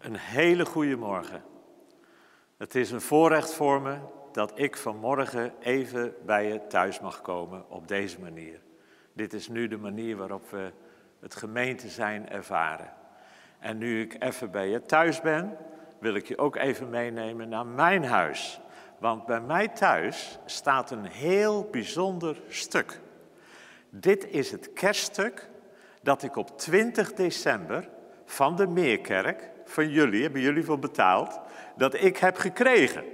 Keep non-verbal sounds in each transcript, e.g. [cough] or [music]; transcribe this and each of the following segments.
Een hele goede morgen. Het is een voorrecht voor me dat ik vanmorgen even bij je thuis mag komen op deze manier. Dit is nu de manier waarop we het gemeente zijn ervaren. En nu ik even bij je thuis ben, wil ik je ook even meenemen naar mijn huis. Want bij mij thuis staat een heel bijzonder stuk. Dit is het kerststuk dat ik op 20 december van de Meerkerk, van jullie, hebben jullie voor betaald, dat ik heb gekregen.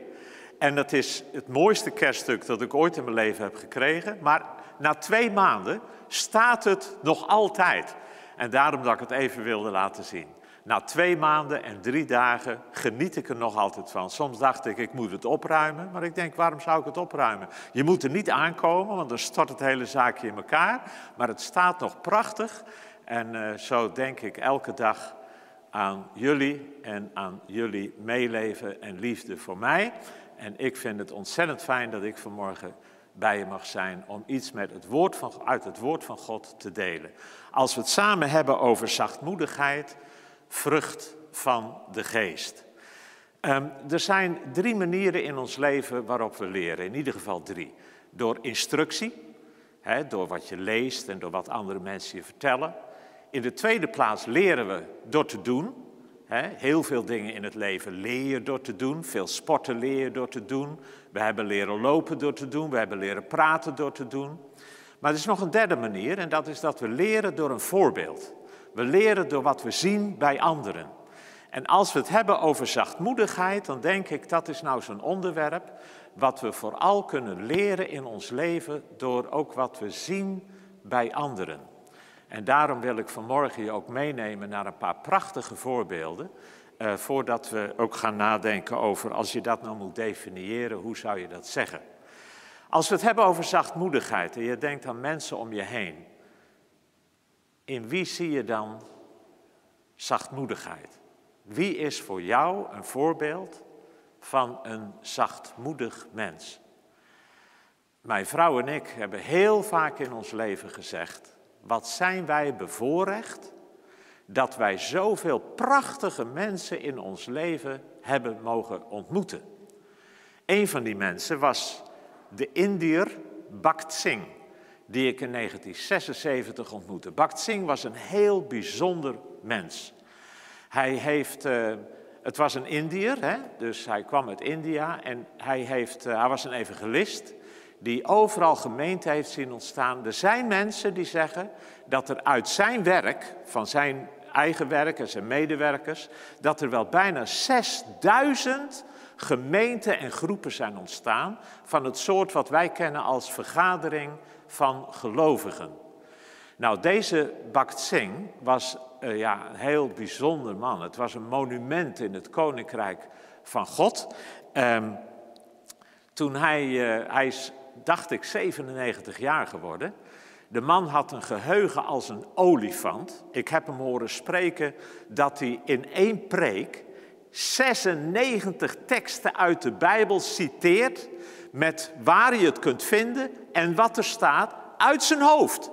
En dat is het mooiste kerststuk dat ik ooit in mijn leven heb gekregen. Maar na twee maanden staat het nog altijd. En daarom dat ik het even wilde laten zien. Na twee maanden en drie dagen geniet ik er nog altijd van. Soms dacht ik, ik moet het opruimen. Maar ik denk, waarom zou ik het opruimen? Je moet er niet aankomen, want dan stort het hele zaakje in elkaar. Maar het staat nog prachtig. En uh, zo denk ik elke dag aan jullie en aan jullie meeleven en liefde voor mij. En ik vind het ontzettend fijn dat ik vanmorgen bij je mag zijn om iets met het woord van, uit het woord van God te delen. Als we het samen hebben over zachtmoedigheid, vrucht van de geest. Um, er zijn drie manieren in ons leven waarop we leren, in ieder geval drie. Door instructie, door wat je leest en door wat andere mensen je vertellen. In de tweede plaats leren we door te doen. Heel veel dingen in het leven leer je door te doen. Veel sporten leer door te doen. We hebben leren lopen door te doen. We hebben leren praten door te doen. Maar er is nog een derde manier en dat is dat we leren door een voorbeeld. We leren door wat we zien bij anderen. En als we het hebben over zachtmoedigheid, dan denk ik dat is nou zo'n onderwerp wat we vooral kunnen leren in ons leven door ook wat we zien bij anderen. En daarom wil ik vanmorgen je ook meenemen naar een paar prachtige voorbeelden. Uh, voordat we ook gaan nadenken over, als je dat nou moet definiëren, hoe zou je dat zeggen? Als we het hebben over zachtmoedigheid en je denkt aan mensen om je heen, in wie zie je dan zachtmoedigheid? Wie is voor jou een voorbeeld van een zachtmoedig mens? Mijn vrouw en ik hebben heel vaak in ons leven gezegd: wat zijn wij bevoorrecht dat wij zoveel prachtige mensen in ons leven hebben mogen ontmoeten. Een van die mensen was de Indiër Bakt Singh, die ik in 1976 ontmoette. Bakt Singh was een heel bijzonder mens. Hij heeft, uh, het was een Indiër, hè? dus hij kwam uit India en hij, heeft, uh, hij was een evangelist die overal gemeente heeft zien ontstaan. Er zijn mensen die zeggen dat er uit zijn werk, van zijn eigen werk en medewerkers, dat er wel bijna 6000 gemeenten en groepen zijn ontstaan van het soort wat wij kennen als vergadering van gelovigen. Nou, deze Bakt Singh was uh, ja, een heel bijzonder man. Het was een monument in het koninkrijk van God. Um, toen hij, uh, hij is dacht ik, 97 jaar geworden. De man had een geheugen als een olifant. Ik heb hem horen spreken dat hij in één preek 96 teksten uit de Bijbel citeert met waar je het kunt vinden en wat er staat uit zijn hoofd.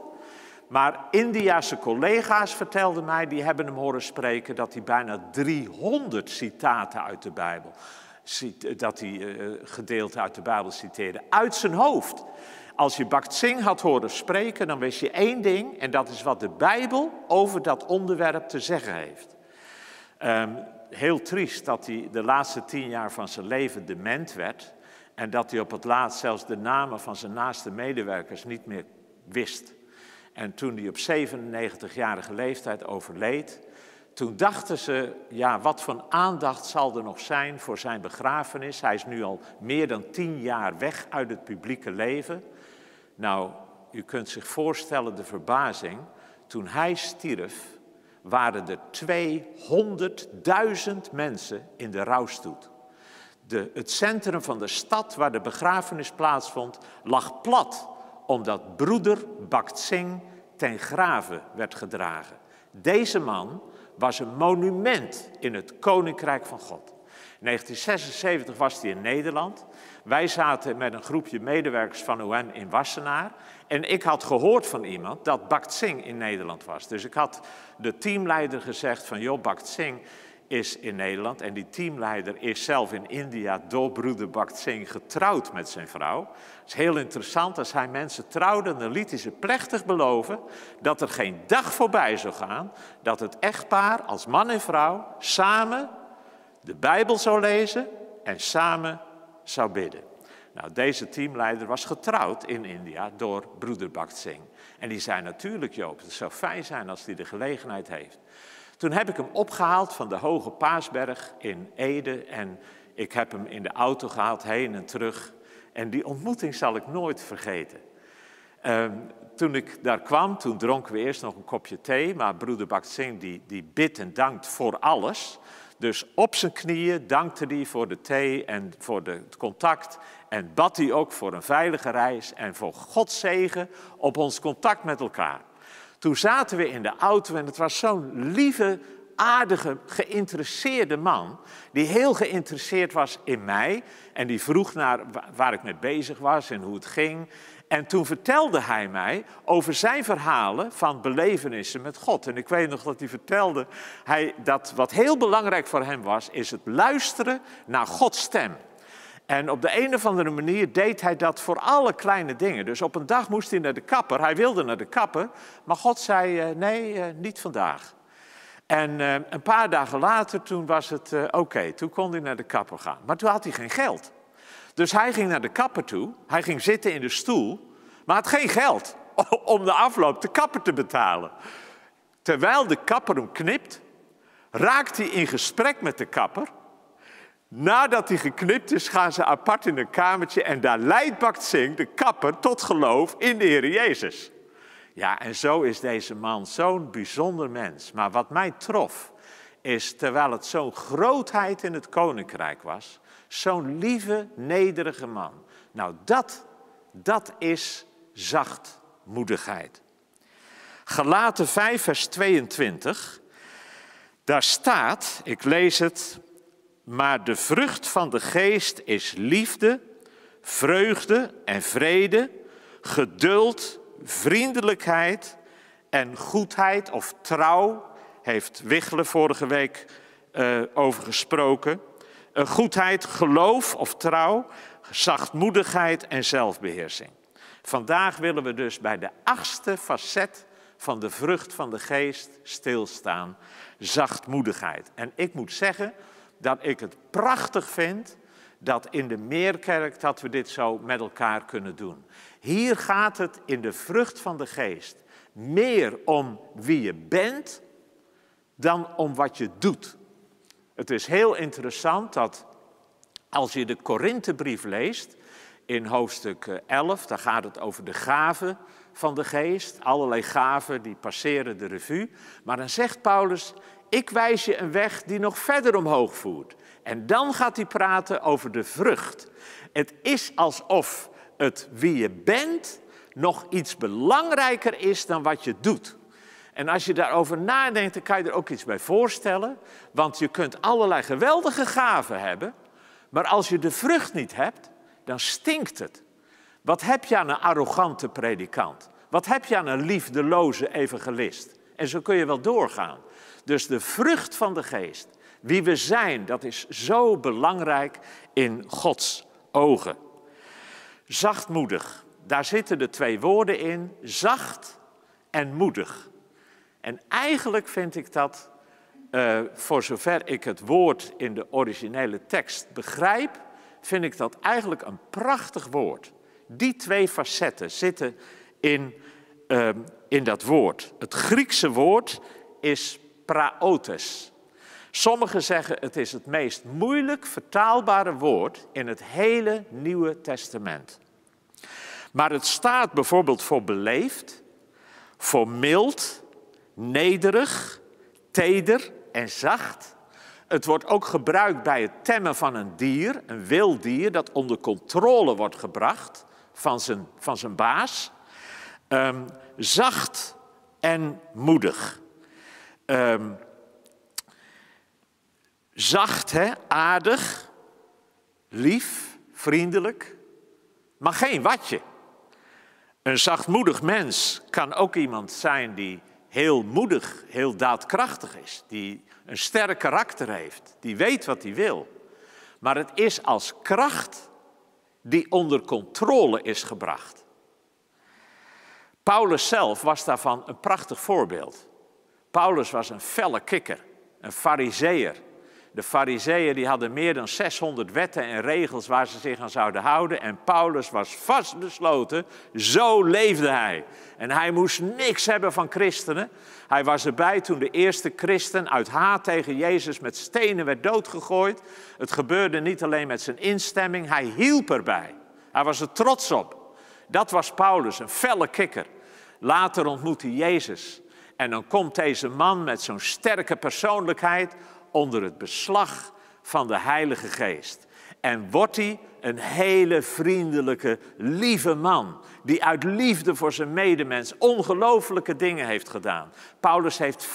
Maar Indiase collega's vertelden mij, die hebben hem horen spreken dat hij bijna 300 citaten uit de Bijbel dat hij uh, gedeelte uit de Bijbel citeerde, uit zijn hoofd. Als je Bakt Singh had horen spreken, dan wist je één ding, en dat is wat de Bijbel over dat onderwerp te zeggen heeft. Um, heel triest dat hij de laatste tien jaar van zijn leven dement werd en dat hij op het laatst zelfs de namen van zijn naaste medewerkers niet meer wist. En toen hij op 97-jarige leeftijd overleed, toen dachten ze, ja, wat voor aandacht zal er nog zijn voor zijn begrafenis? Hij is nu al meer dan tien jaar weg uit het publieke leven. Nou, u kunt zich voorstellen de verbazing. Toen hij stierf, waren er 200.000 mensen in de rouwstoet. De, het centrum van de stad waar de begrafenis plaatsvond, lag plat, omdat broeder Bakt Singh ten grave werd gedragen. Deze man was een monument in het Koninkrijk van God. In 1976 was hij in Nederland. Wij zaten met een groepje medewerkers van UN in Wassenaar. En ik had gehoord van iemand dat Bakt Singh in Nederland was. Dus ik had de teamleider gezegd van, joh, Bakt Singh is in Nederland en die teamleider is zelf in India door broeder Bhakt Singh getrouwd met zijn vrouw. Het is heel interessant, als hij mensen trouwde, dan liet hij ze plechtig beloven dat er geen dag voorbij zou gaan dat het echtpaar als man en vrouw samen de Bijbel zou lezen en samen zou bidden. Nou, deze teamleider was getrouwd in India door broeder Bhakt Singh. En die zei natuurlijk, Joop, het zou fijn zijn als hij de gelegenheid heeft. Toen heb ik hem opgehaald van de Hoge Paasberg in Ede en ik heb hem in de auto gehaald heen en terug. En die ontmoeting zal ik nooit vergeten. Ehm, toen ik daar kwam, toen dronken we eerst nog een kopje thee, maar broeder Bhakt Singh die, die bidt en dankt voor alles. Dus op zijn knieën dankte hij voor de thee en voor de, het contact. En bad hij ook voor een veilige reis en voor Gods zegen op ons contact met elkaar. Toen zaten we in de auto en het was zo'n lieve, aardige, geïnteresseerde man. Die heel geïnteresseerd was in mij. En die vroeg naar waar ik mee bezig was en hoe het ging. En toen vertelde hij mij over zijn verhalen van belevenissen met God. En ik weet nog dat hij vertelde hij, dat wat heel belangrijk voor hem was, is het luisteren naar Gods stem. En op de een of andere manier deed hij dat voor alle kleine dingen. Dus op een dag moest hij naar de kapper. Hij wilde naar de kapper, maar God zei: uh, nee, uh, niet vandaag. En uh, een paar dagen later, toen was het oké. Toen kon hij naar de kapper gaan. Maar toen had hij geen geld. Dus hij ging naar de kapper toe. Hij ging zitten in de stoel, maar had geen geld [laughs] om de afloop de kapper te betalen. Terwijl de kapper hem knipt, raakt hij in gesprek met de kapper. Nadat hij geknipt is, gaan ze apart in een kamertje en daar leidt Bakt Singh, de kapper, tot geloof in de Heer Jezus. Ja, en zo is deze man zo'n bijzonder mens. Maar wat mij trof, is terwijl het zo'n grootheid in het koninkrijk was, zo'n lieve, nederige man. Nou, dat, dat is zachtmoedigheid. Gelaten 5, vers 22, daar staat, ik lees het, maar de vrucht van de geest is liefde, vreugde en vrede, geduld, vriendelijkheid en goedheid of trouw, heeft Wichelen vorige week uh, over gesproken. Uh, goedheid, geloof of trouw, zachtmoedigheid en zelfbeheersing. Vandaag willen we dus bij de achtste facet van de vrucht van de geest stilstaan, zachtmoedigheid. En ik moet zeggen, dat ik het prachtig vind dat in de Meerkerk dat we dit zo met elkaar kunnen doen. Hier gaat het in de vrucht van de geest meer om wie je bent dan om wat je doet. Het is heel interessant dat als je de Korinthebrief leest, in hoofdstuk 11, daar gaat het over de gaven van de geest. Allerlei gaven die passeren de revue. Maar dan zegt Paulus, ik wijs je een weg die nog verder omhoog voert. En dan gaat hij praten over de vrucht. Het is alsof het wie je bent nog iets belangrijker is dan wat je doet. En als je daarover nadenkt, dan kan je er ook iets bij voorstellen. Want je kunt allerlei geweldige gaven hebben. Maar als je de vrucht niet hebt, dan stinkt het. Wat heb je aan een arrogante predikant? Wat heb je aan een liefdeloze evangelist? En zo kun je wel doorgaan. Dus de vrucht van de geest, wie we zijn, dat is zo belangrijk in Gods ogen. Zachtmoedig, daar zitten de twee woorden in, zacht en moedig. En eigenlijk vind ik dat, uh, voor zover ik het woord in de originele tekst begrijp, vind ik dat eigenlijk een prachtig woord. Die twee facetten zitten in, uh, in dat woord. Het Griekse woord is praotes. Sommigen zeggen het is het meest moeilijk vertaalbare woord in het hele Nieuwe Testament. Maar het staat bijvoorbeeld voor beleefd, voor mild, nederig, teder en zacht. Het wordt ook gebruikt bij het temmen van een dier, een wild dier, dat onder controle wordt gebracht van zijn, van zijn baas. Um, zacht en moedig. Um, zacht, hè? aardig, lief, vriendelijk, maar geen watje. Een zachtmoedig mens kan ook iemand zijn die heel moedig, heel daadkrachtig is, die een sterk karakter heeft, die weet wat hij wil. Maar het is als kracht die onder controle is gebracht. Paulus zelf was daarvan een prachtig voorbeeld. Paulus was een felle kikker, een fariseer. De fariseeën die hadden meer dan 600 wetten en regels waar ze zich aan zouden houden. En Paulus was vastbesloten, zo leefde hij. En hij moest niks hebben van christenen. Hij was erbij toen de eerste christen uit haat tegen Jezus met stenen werd doodgegooid. Het gebeurde niet alleen met zijn instemming, hij hielp erbij. Hij was er trots op. Dat was Paulus, een felle kikker. Later ontmoet hij Jezus. En dan komt deze man met zo'n sterke persoonlijkheid onder het beslag van de Heilige Geest. En wordt hij een hele vriendelijke, lieve man. Die uit liefde voor zijn medemens ongelooflijke dingen heeft gedaan. Paulus heeft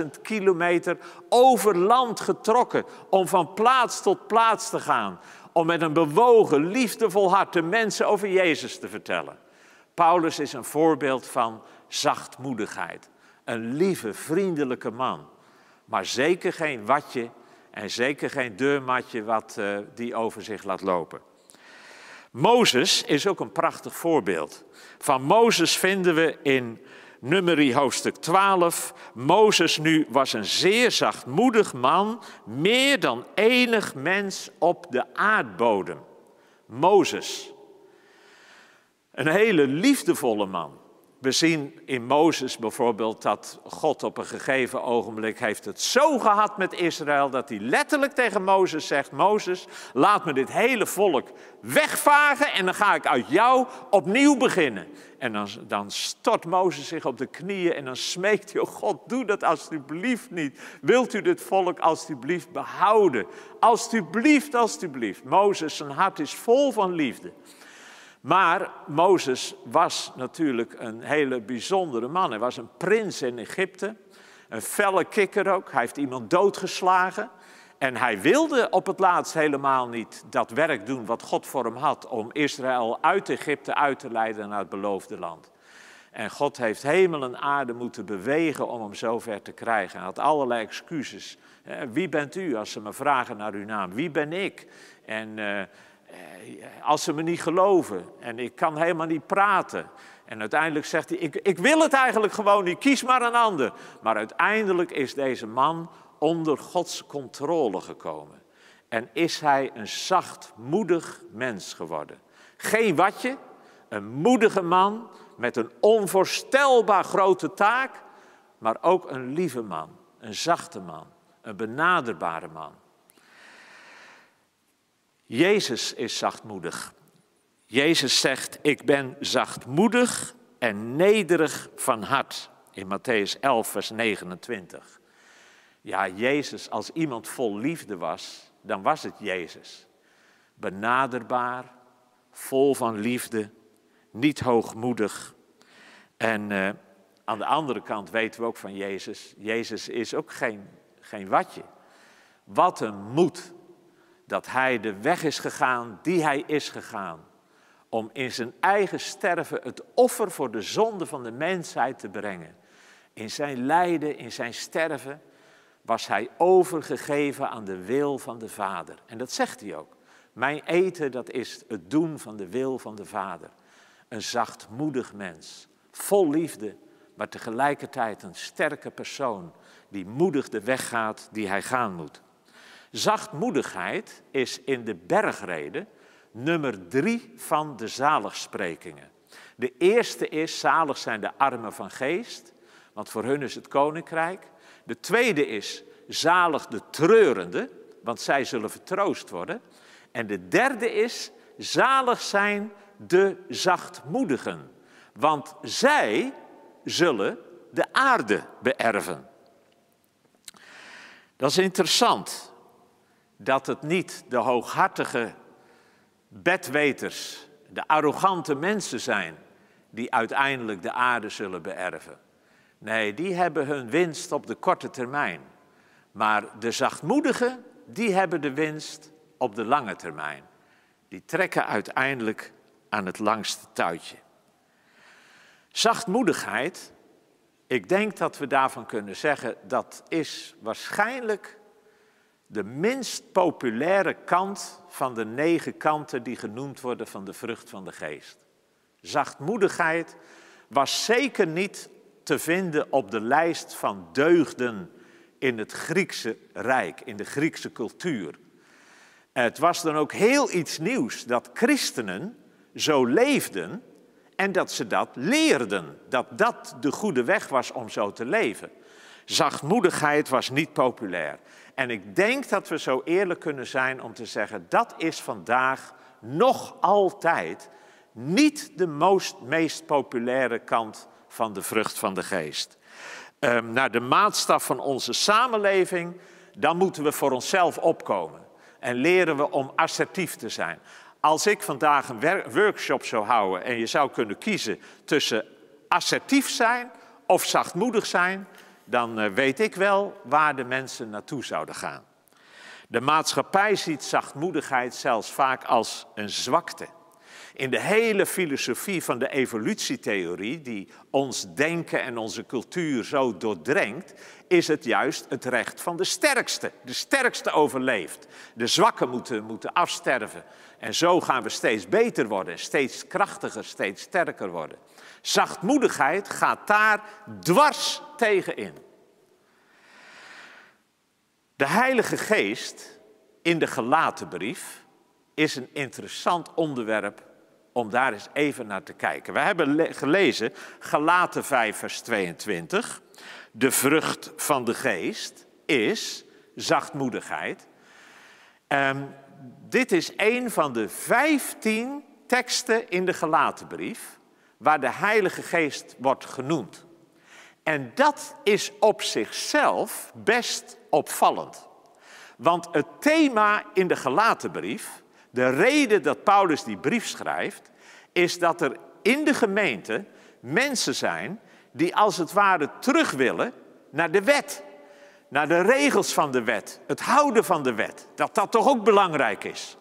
15.000 kilometer over land getrokken om van plaats tot plaats te gaan. Om met een bewogen, liefdevol hart de mensen over Jezus te vertellen. Paulus is een voorbeeld van zachtmoedigheid. Een lieve, vriendelijke man. Maar zeker geen watje en zeker geen deurmatje wat uh, die over zich laat lopen. Mozes is ook een prachtig voorbeeld. Van Mozes vinden we in Nummerie hoofdstuk 12. Mozes nu was een zeer zachtmoedig man, meer dan enig mens op de aardbodem. Mozes. Een hele liefdevolle man. We zien in Mozes bijvoorbeeld dat God op een gegeven ogenblik heeft het zo gehad met Israël dat hij letterlijk tegen Mozes zegt: Mozes, laat me dit hele volk wegvagen en dan ga ik uit jou opnieuw beginnen. En dan, dan stort Mozes zich op de knieën en dan smeekt hij: oh God, doe dat alstublieft niet. Wilt u dit volk alstublieft behouden? Alstublieft, alstublieft. Mozes, zijn hart is vol van liefde. Maar Mozes was natuurlijk een hele bijzondere man. Hij was een prins in Egypte, een felle kikker ook. Hij heeft iemand doodgeslagen. En hij wilde op het laatst helemaal niet dat werk doen wat God voor hem had om Israël uit Egypte uit te leiden naar het beloofde land. En God heeft hemel en aarde moeten bewegen om hem zover te krijgen. Hij had allerlei excuses. Wie bent u als ze me vragen naar uw naam? Wie ben ik? En eh, als ze me niet geloven en ik kan helemaal niet praten. En uiteindelijk zegt hij, ik, ik wil het eigenlijk gewoon niet, kies maar een ander. Maar uiteindelijk is deze man onder Gods controle gekomen. En is hij een zachtmoedig mens geworden. Geen watje, een moedige man met een onvoorstelbaar grote taak, maar ook een lieve man, een zachte man, een benaderbare man. Jezus is zachtmoedig. Jezus zegt, ik ben zachtmoedig en nederig van hart. In Matthäus 11, vers 29. Ja, Jezus, als iemand vol liefde was, dan was het Jezus. Benaderbaar, vol van liefde, niet hoogmoedig. En uh, aan de andere kant weten we ook van Jezus, Jezus is ook geen, geen watje. Wat een moed dat hij de weg is gegaan die hij is gegaan. Om in zijn eigen sterven het offer voor de zonde van de mensheid te brengen. In zijn lijden, in zijn sterven, was hij overgegeven aan de wil van de Vader. En dat zegt hij ook. Mijn eten, dat is het doen van de wil van de Vader. Een zachtmoedig mens, vol liefde, maar tegelijkertijd een sterke persoon die moedig de weg gaat die hij gaan moet. Zachtmoedigheid is in de bergrede nummer drie van de zaligsprekingen. De eerste is, zalig zijn de armen van geest, want voor hun is het koninkrijk. De tweede is, zalig de treurende, want zij zullen vertroost worden. En de derde is, zalig zijn de zachtmoedigen, want zij zullen de aarde beërven. Dat is interessant dat het niet de hooghartige bedweters, de arrogante mensen zijn die uiteindelijk de aarde zullen beërven. Nee, die hebben hun winst op de korte termijn. Maar de zachtmoedigen, die hebben de winst op de lange termijn. Die trekken uiteindelijk aan het langste touwtje. Zachtmoedigheid Ik denk dat we daarvan kunnen zeggen dat is waarschijnlijk de minst populaire kant van de negen kanten die genoemd worden van de vrucht van de geest. Zachtmoedigheid was zeker niet te vinden op de lijst van deugden in het Griekse Rijk, in de Griekse cultuur. Het was dan ook heel iets nieuws dat christenen zo leefden en dat ze dat leerden, dat dat de goede weg was om zo te leven. Zachtmoedigheid was niet populair. En ik denk dat we zo eerlijk kunnen zijn om te zeggen, dat is vandaag nog altijd niet de most, meest populaire kant van de vrucht van de geest. Um, naar de maatstaf van onze samenleving, dan moeten we voor onszelf opkomen. En leren we om assertief te zijn. Als ik vandaag een workshop zou houden en je zou kunnen kiezen tussen assertief zijn of zachtmoedig zijn, dan eh, weet ik wel waar de mensen naartoe zouden gaan. De maatschappij ziet zachtmoedigheid zelfs vaak als een zwakte. In de hele filosofie van de evolutietheorie, die ons denken en onze cultuur zo doordrenkt, is het juist het recht van de sterkste. De sterkste overleeft. De zwakken moeten, moeten afsterven. En zo gaan we steeds beter worden, steeds krachtiger, steeds sterker worden. Zachtmoedigheid gaat daar dwars tegenin. De Heilige Geest in de gelaten brief is een interessant onderwerp om daar eens even naar te kijken. We hebben gelezen Galaten 5, vers 22. De vrucht van de geest is zachtmoedigheid. Um, dit is een van de vijftien teksten in de Galatenbrief waar de Heilige Geest wordt genoemd. En dat is op zichzelf best opvallend. Want het thema in de Galatenbrief, de reden dat Paulus die brief schrijft, is dat er in de gemeente mensen zijn die als het ware terug willen naar de wet, naar de regels van de wet, het houden van de wet, dat dat toch ook belangrijk is.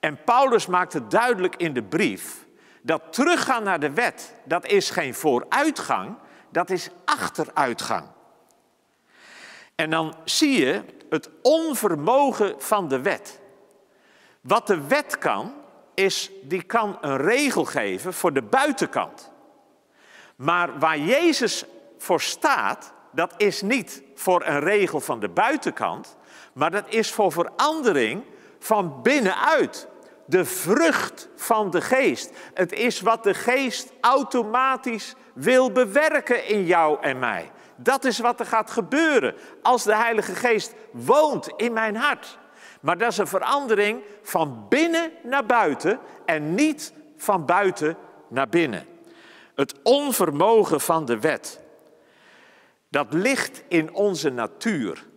En Paulus maakt het duidelijk in de brief dat teruggaan naar de wet, dat is geen vooruitgang, dat is achteruitgang. En dan zie je het onvermogen van de wet. Wat de wet kan, is die kan een regel geven voor de buitenkant. Maar waar Jezus voor staat, dat is niet voor een regel van de buitenkant, maar dat is voor verandering van binnenuit. De vrucht van de geest. Het is wat de geest automatisch wil bewerken in jou en mij. Dat is wat er gaat gebeuren als de Heilige Geest woont in mijn hart. Maar dat is een verandering van binnen naar buiten en niet van buiten naar binnen. Het onvermogen van de wet, dat ligt in onze natuur.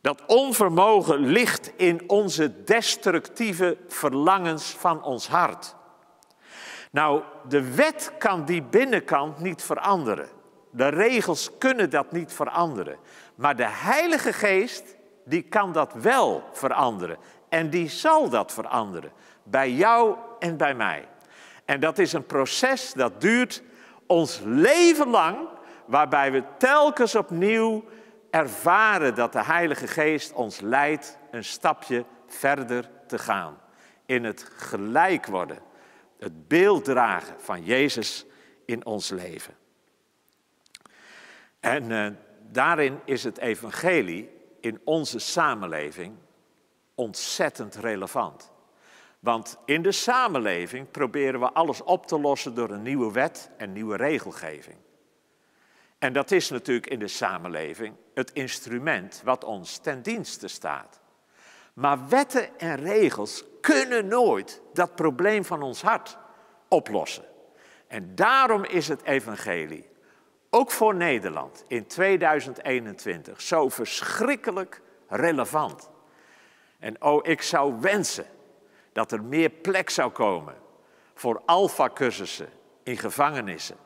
Dat onvermogen ligt in onze destructieve verlangens van ons hart. Nou, de wet kan die binnenkant niet veranderen. De regels kunnen dat niet veranderen. Maar de Heilige Geest, die kan dat wel veranderen. En die zal dat veranderen. Bij jou en bij mij. En dat is een proces dat duurt ons leven lang, waarbij we telkens opnieuw ervaren dat de Heilige Geest ons leidt een stapje verder te gaan. In het gelijk worden, het beeld dragen van Jezus in ons leven. En uh, daarin is het evangelie in onze samenleving ontzettend relevant. Want in de samenleving proberen we alles op te lossen door een nieuwe wet en nieuwe regelgeving. En dat is natuurlijk in de samenleving het instrument wat ons ten dienste staat. Maar wetten en regels kunnen nooit dat probleem van ons hart oplossen. En daarom is het evangelie, ook voor Nederland in 2021, zo verschrikkelijk relevant. En oh, ik zou wensen dat er meer plek zou komen voor alfa-cursussen in gevangenissen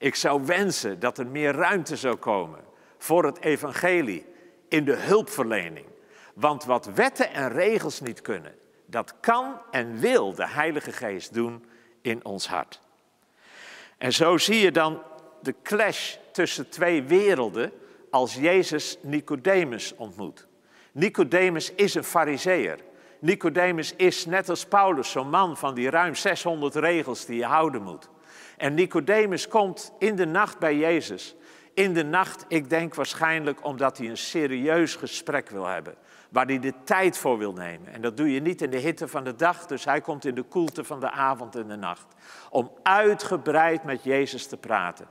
ik zou wensen dat er meer ruimte zou komen voor het evangelie in de hulpverlening. Want wat wetten en regels niet kunnen, dat kan en wil de Heilige Geest doen in ons hart. En zo zie je dan de clash tussen twee werelden als Jezus Nicodemus ontmoet. Nicodemus is een fariseer. Nicodemus is net als Paulus zo'n man van die ruim 600 regels die je houden moet. En Nicodemus komt in de nacht bij Jezus. In de nacht, ik denk waarschijnlijk omdat hij een serieus gesprek wil hebben. Waar hij de tijd voor wil nemen. En dat doe je niet in de hitte van de dag, dus hij komt in de koelte van de avond en de nacht. Om uitgebreid met Jezus te praten.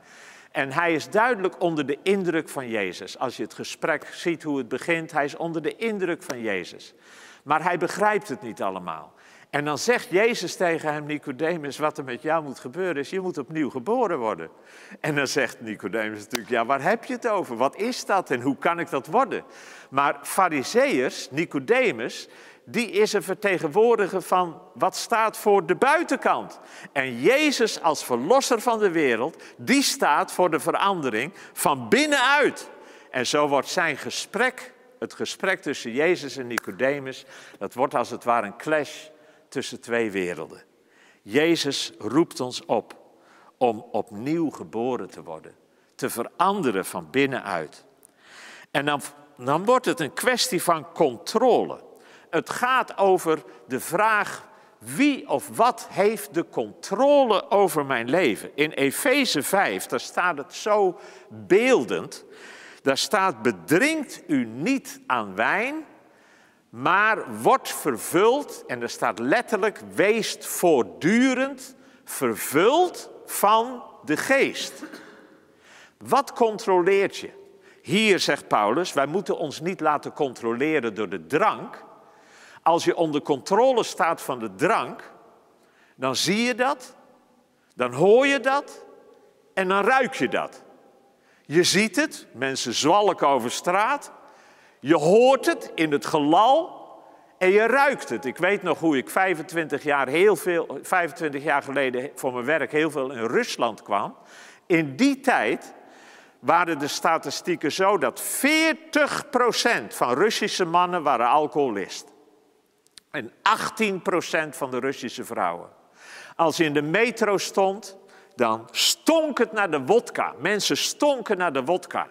En hij is duidelijk onder de indruk van Jezus. Als je het gesprek ziet hoe het begint, hij is onder de indruk van Jezus. Maar hij begrijpt het niet allemaal. En dan zegt Jezus tegen hem, Nicodemus, wat er met jou moet gebeuren is, je moet opnieuw geboren worden. En dan zegt Nicodemus natuurlijk, ja, waar heb je het over? Wat is dat en hoe kan ik dat worden? Maar Fariseërs, Nicodemus, die is een vertegenwoordiger van wat staat voor de buitenkant. En Jezus als verlosser van de wereld, die staat voor de verandering van binnenuit. En zo wordt zijn gesprek, het gesprek tussen Jezus en Nicodemus, dat wordt als het ware een clash tussen twee werelden. Jezus roept ons op om opnieuw geboren te worden, te veranderen van binnenuit. En dan, dan wordt het een kwestie van controle. Het gaat over de vraag wie of wat heeft de controle over mijn leven. In Efeze 5, daar staat het zo beeldend. Daar staat, bedringt u niet aan wijn, maar wordt vervuld, en er staat letterlijk, weest voortdurend vervuld van de geest. Wat controleert je? Hier zegt Paulus, wij moeten ons niet laten controleren door de drank. Als je onder controle staat van de drank, dan zie je dat, dan hoor je dat en dan ruik je dat. Je ziet het, mensen zwalken over straat, je hoort het in het gelal en je ruikt het. Ik weet nog hoe ik 25 jaar, heel veel, 25 jaar geleden voor mijn werk heel veel in Rusland kwam. In die tijd waren de statistieken zo dat 40% van Russische mannen waren alcoholist. En 18% van de Russische vrouwen. Als je in de metro stond, dan stonk het naar de wodka. Mensen stonken naar de wodka.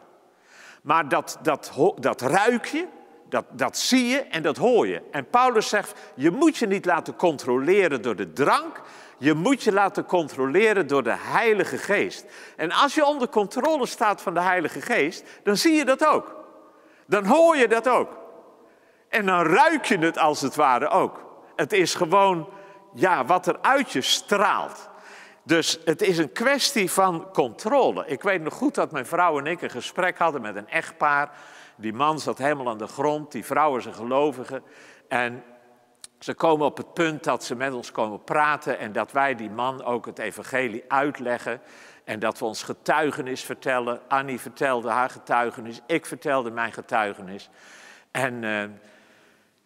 Maar dat, dat, dat ruik je, dat, dat zie je en dat hoor je. En Paulus zegt, je moet je niet laten controleren door de drank, je moet je laten controleren door de Heilige Geest. En als je onder controle staat van de Heilige Geest, dan zie je dat ook. Dan hoor je dat ook. En dan ruik je het als het ware ook. Het is gewoon, ja, wat er uit je straalt. Dus het is een kwestie van controle. Ik weet nog goed dat mijn vrouw en ik een gesprek hadden met een echtpaar. Die man zat helemaal aan de grond, die vrouw is een gelovige. En ze komen op het punt dat ze met ons komen praten en dat wij die man ook het evangelie uitleggen. En dat we ons getuigenis vertellen. Annie vertelde haar getuigenis, ik vertelde mijn getuigenis. En uh,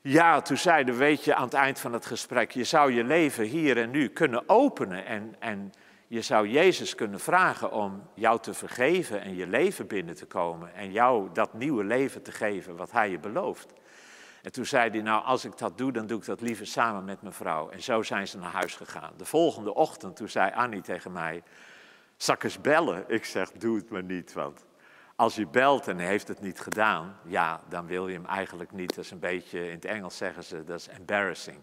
ja, toen zeiden, weet je, aan het eind van het gesprek, je zou je leven hier en nu kunnen openen en, en je zou Jezus kunnen vragen om jou te vergeven en je leven binnen te komen en jou dat nieuwe leven te geven wat hij je belooft. En toen zei hij, nou als ik dat doe, dan doe ik dat liever samen met mijn vrouw. En zo zijn ze naar huis gegaan. De volgende ochtend, toen zei Annie tegen mij, zal ik eens bellen? Ik zeg, doe het maar niet, want als je belt en hij heeft het niet gedaan, ja, dan wil je hem eigenlijk niet. Dat is een beetje, in het Engels zeggen ze, dat is embarrassing.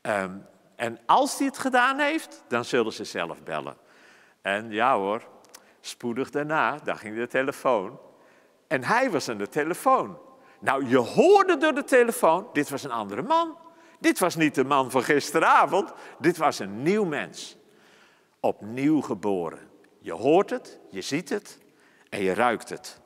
Ehm, en als hij het gedaan heeft, dan zullen ze zelf bellen. En ja hoor, spoedig daarna, dan ging de telefoon. En hij was aan de telefoon. Nou, je hoorde door de telefoon, dit was een andere man. Dit was niet de man van gisteravond, dit was een nieuw mens. Opnieuw geboren. Je hoort het, je ziet het, en je ruikt het.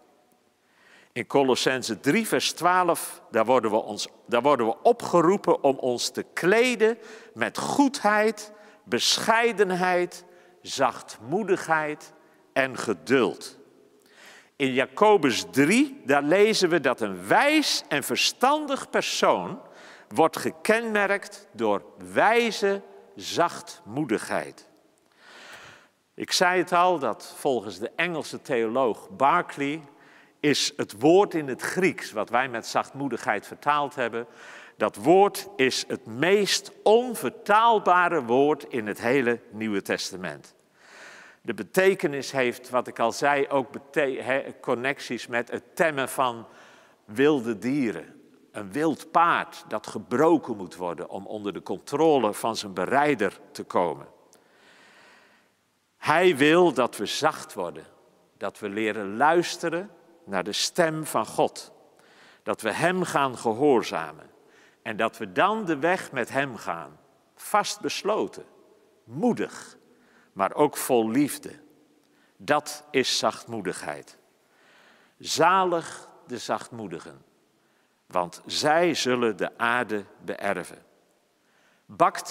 In Colossense 3, vers 12, daar worden, we ons, daar worden we opgeroepen om ons te kleden met goedheid, bescheidenheid, zachtmoedigheid en geduld. In Jacobus 3, daar lezen we dat een wijs en verstandig persoon wordt gekenmerkt door wijze zachtmoedigheid. Ik zei het al, dat volgens de Engelse theoloog Barclay is het woord in het Grieks, wat wij met zachtmoedigheid vertaald hebben, dat woord is het meest onvertaalbare woord in het hele Nieuwe Testament. de betekenis heeft, wat ik al zei, ook connecties met het temmen van wilde dieren. Een wild paard dat gebroken moet worden om onder de controle van zijn berijder te komen. Hij wil dat we zacht worden, dat we leren luisteren naar de stem van God, dat we Hem gaan gehoorzamen en dat we dan de weg met Hem gaan, vastbesloten, moedig, maar ook vol liefde. Dat is zachtmoedigheid. Zalig de zachtmoedigen, want zij zullen de aarde beërven. Bakt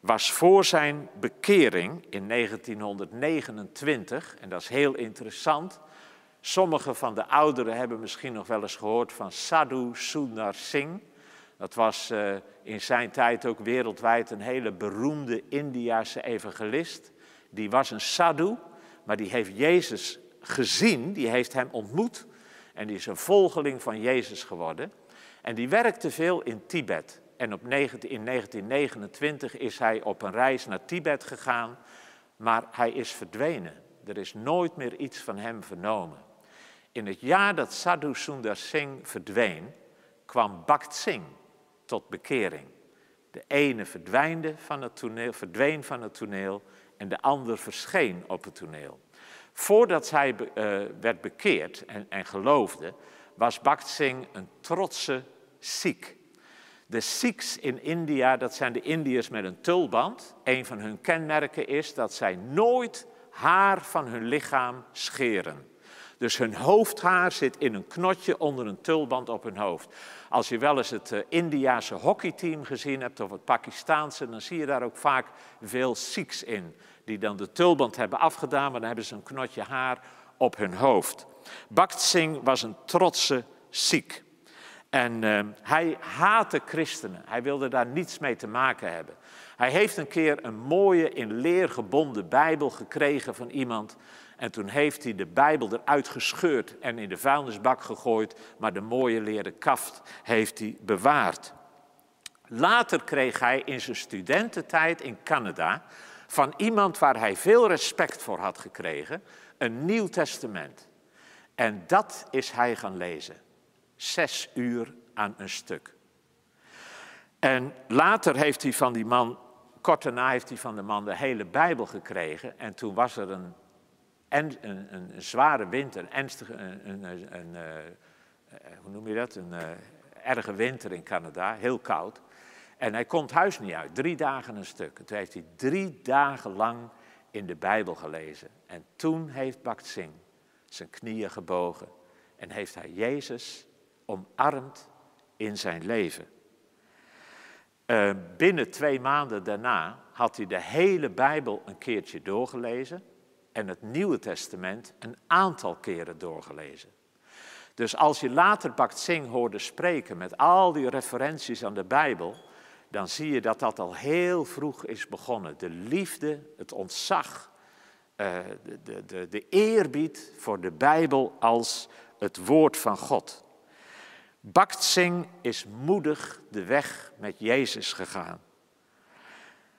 was voor zijn bekering in 1929, en dat is heel interessant. Sommige van de ouderen hebben misschien nog wel eens gehoord van Sadhu Sundar Singh. Dat was uh, in zijn tijd ook wereldwijd een hele beroemde Indiase evangelist. Die was een sadhu, maar die heeft Jezus gezien, die heeft hem ontmoet. En die is een volgeling van Jezus geworden. En die werkte veel in Tibet. En op 19, in 1929 is hij op een reis naar Tibet gegaan, maar hij is verdwenen. Er is nooit meer iets van hem vernomen. In het jaar dat Sadhu Sundar Singh verdween, kwam Bhakt Singh tot bekering. De ene verdwijnde van het toneel, verdween van het toneel en de ander verscheen op het toneel. Voordat hij uh, werd bekeerd en, en geloofde, was Bhakt Singh een trotse Sikh. De Sikhs in India, dat zijn de Indiërs met een tulband. Een van hun kenmerken is dat zij nooit haar van hun lichaam scheren. Dus hun hoofdhaar zit in een knotje onder een tulband op hun hoofd. Als je wel eens het uh, Indiase hockeyteam gezien hebt of het Pakistaanse, dan zie je daar ook vaak veel Sikhs in. Die dan de tulband hebben afgedaan, maar dan hebben ze een knotje haar op hun hoofd. Bhakt Singh was een trotse Sikh. En uh, hij haatte christenen. Hij wilde daar niets mee te maken hebben. Hij heeft een keer een mooie in leer gebonden Bijbel gekregen van iemand. En toen heeft hij de Bijbel eruit gescheurd en in de vuilnisbak gegooid, maar de mooie leren kaft heeft hij bewaard. Later kreeg hij in zijn studententijd in Canada van iemand waar hij veel respect voor had gekregen, een Nieuw Testament. En dat is hij gaan lezen. Zes uur aan een stuk. En later heeft hij van die man, kort daarna heeft hij van de man de hele Bijbel gekregen. En toen was er een en een, een, zware winter, een ernstige, een, een uh, hoe noem je dat? Een uh, erge winter in Canada, heel koud. En hij komt huis niet uit, drie dagen een stuk. En toen heeft hij drie dagen lang in de Bijbel gelezen. En toen heeft Bakt Singh zijn knieën gebogen en heeft hij Jezus omarmd in zijn leven. Uh, binnen twee maanden daarna had hij de hele Bijbel een keertje doorgelezen en het Nieuwe Testament een aantal keren doorgelezen. Dus als je later Bakt Singh hoorde spreken met al die referenties aan de Bijbel, dan zie je dat dat al heel vroeg is begonnen. De liefde, het ontzag, uh, de, de, de eerbied voor de Bijbel als het woord van God. Bakt Singh is moedig de weg met Jezus gegaan.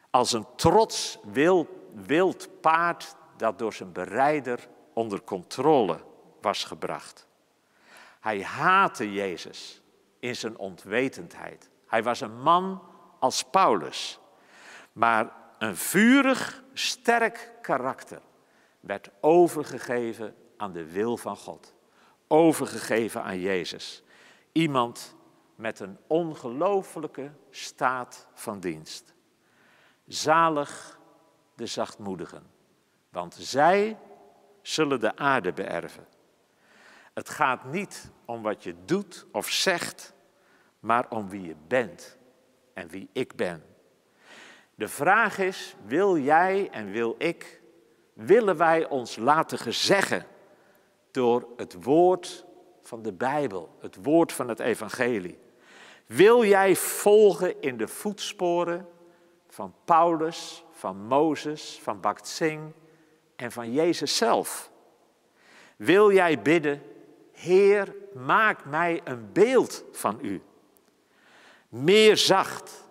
Als een trots wild, wild paard dat door zijn berijder onder controle was gebracht. Hij haatte Jezus in zijn ontwetendheid. Hij was een man als Paulus, maar een vurig, sterk karakter werd overgegeven aan de wil van God. Overgegeven aan Jezus. Iemand met een ongelooflijke staat van dienst. Zalig de zachtmoedigen want zij zullen de aarde beërven. Het gaat niet om wat je doet of zegt, maar om wie je bent en wie ik ben. De vraag is, wil jij en wil ik, willen wij ons laten gezeggen door het woord van de Bijbel, het woord van het evangelie? Wil jij volgen in de voetsporen van Paulus, van Mozes, van Bakt Singh, en van Jezus zelf. Wil jij bidden, Heer, maak mij een beeld van u. Meer zacht,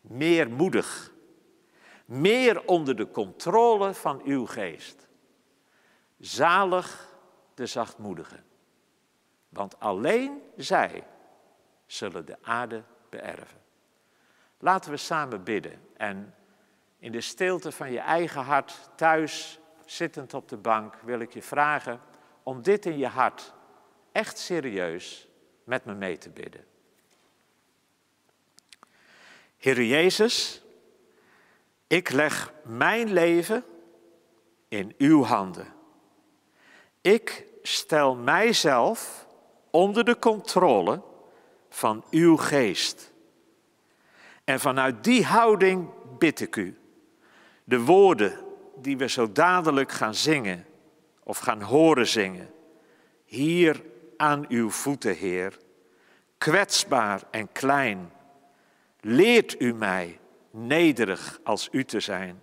meer moedig, meer onder de controle van uw geest. Zalig de zachtmoedigen, want alleen zij zullen de aarde beërven. Laten we samen bidden en in de stilte van je eigen hart, thuis, zittend op de bank, wil ik je vragen om dit in je hart echt serieus met me mee te bidden. Heer Jezus, ik leg mijn leven in uw handen. Ik stel mijzelf onder de controle van uw geest. En vanuit die houding bid ik u. De woorden die we zo dadelijk gaan zingen of gaan horen zingen. Hier aan uw voeten, Heer. Kwetsbaar en klein. Leert u mij nederig als u te zijn.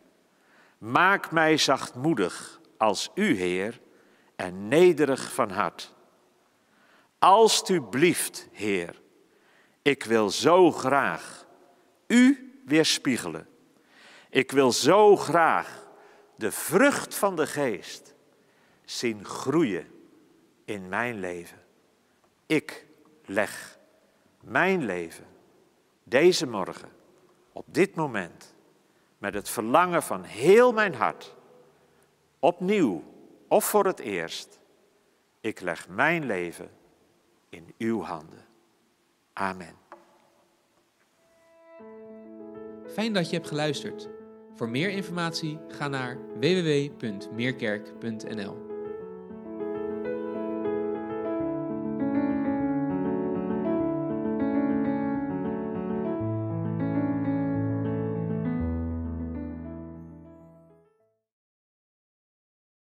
Maak mij zachtmoedig als u, Heer, en nederig van hart. Alsjeblieft, Heer, ik wil zo graag u weerspiegelen. Ik wil zo graag de vrucht van de geest zien groeien in mijn leven. Ik leg mijn leven deze morgen, op dit moment, met het verlangen van heel mijn hart, opnieuw of voor het eerst, ik leg mijn leven in uw handen. Amen. Fijn dat je hebt geluisterd. Voor meer informatie ga naar www.meerkerk.nl.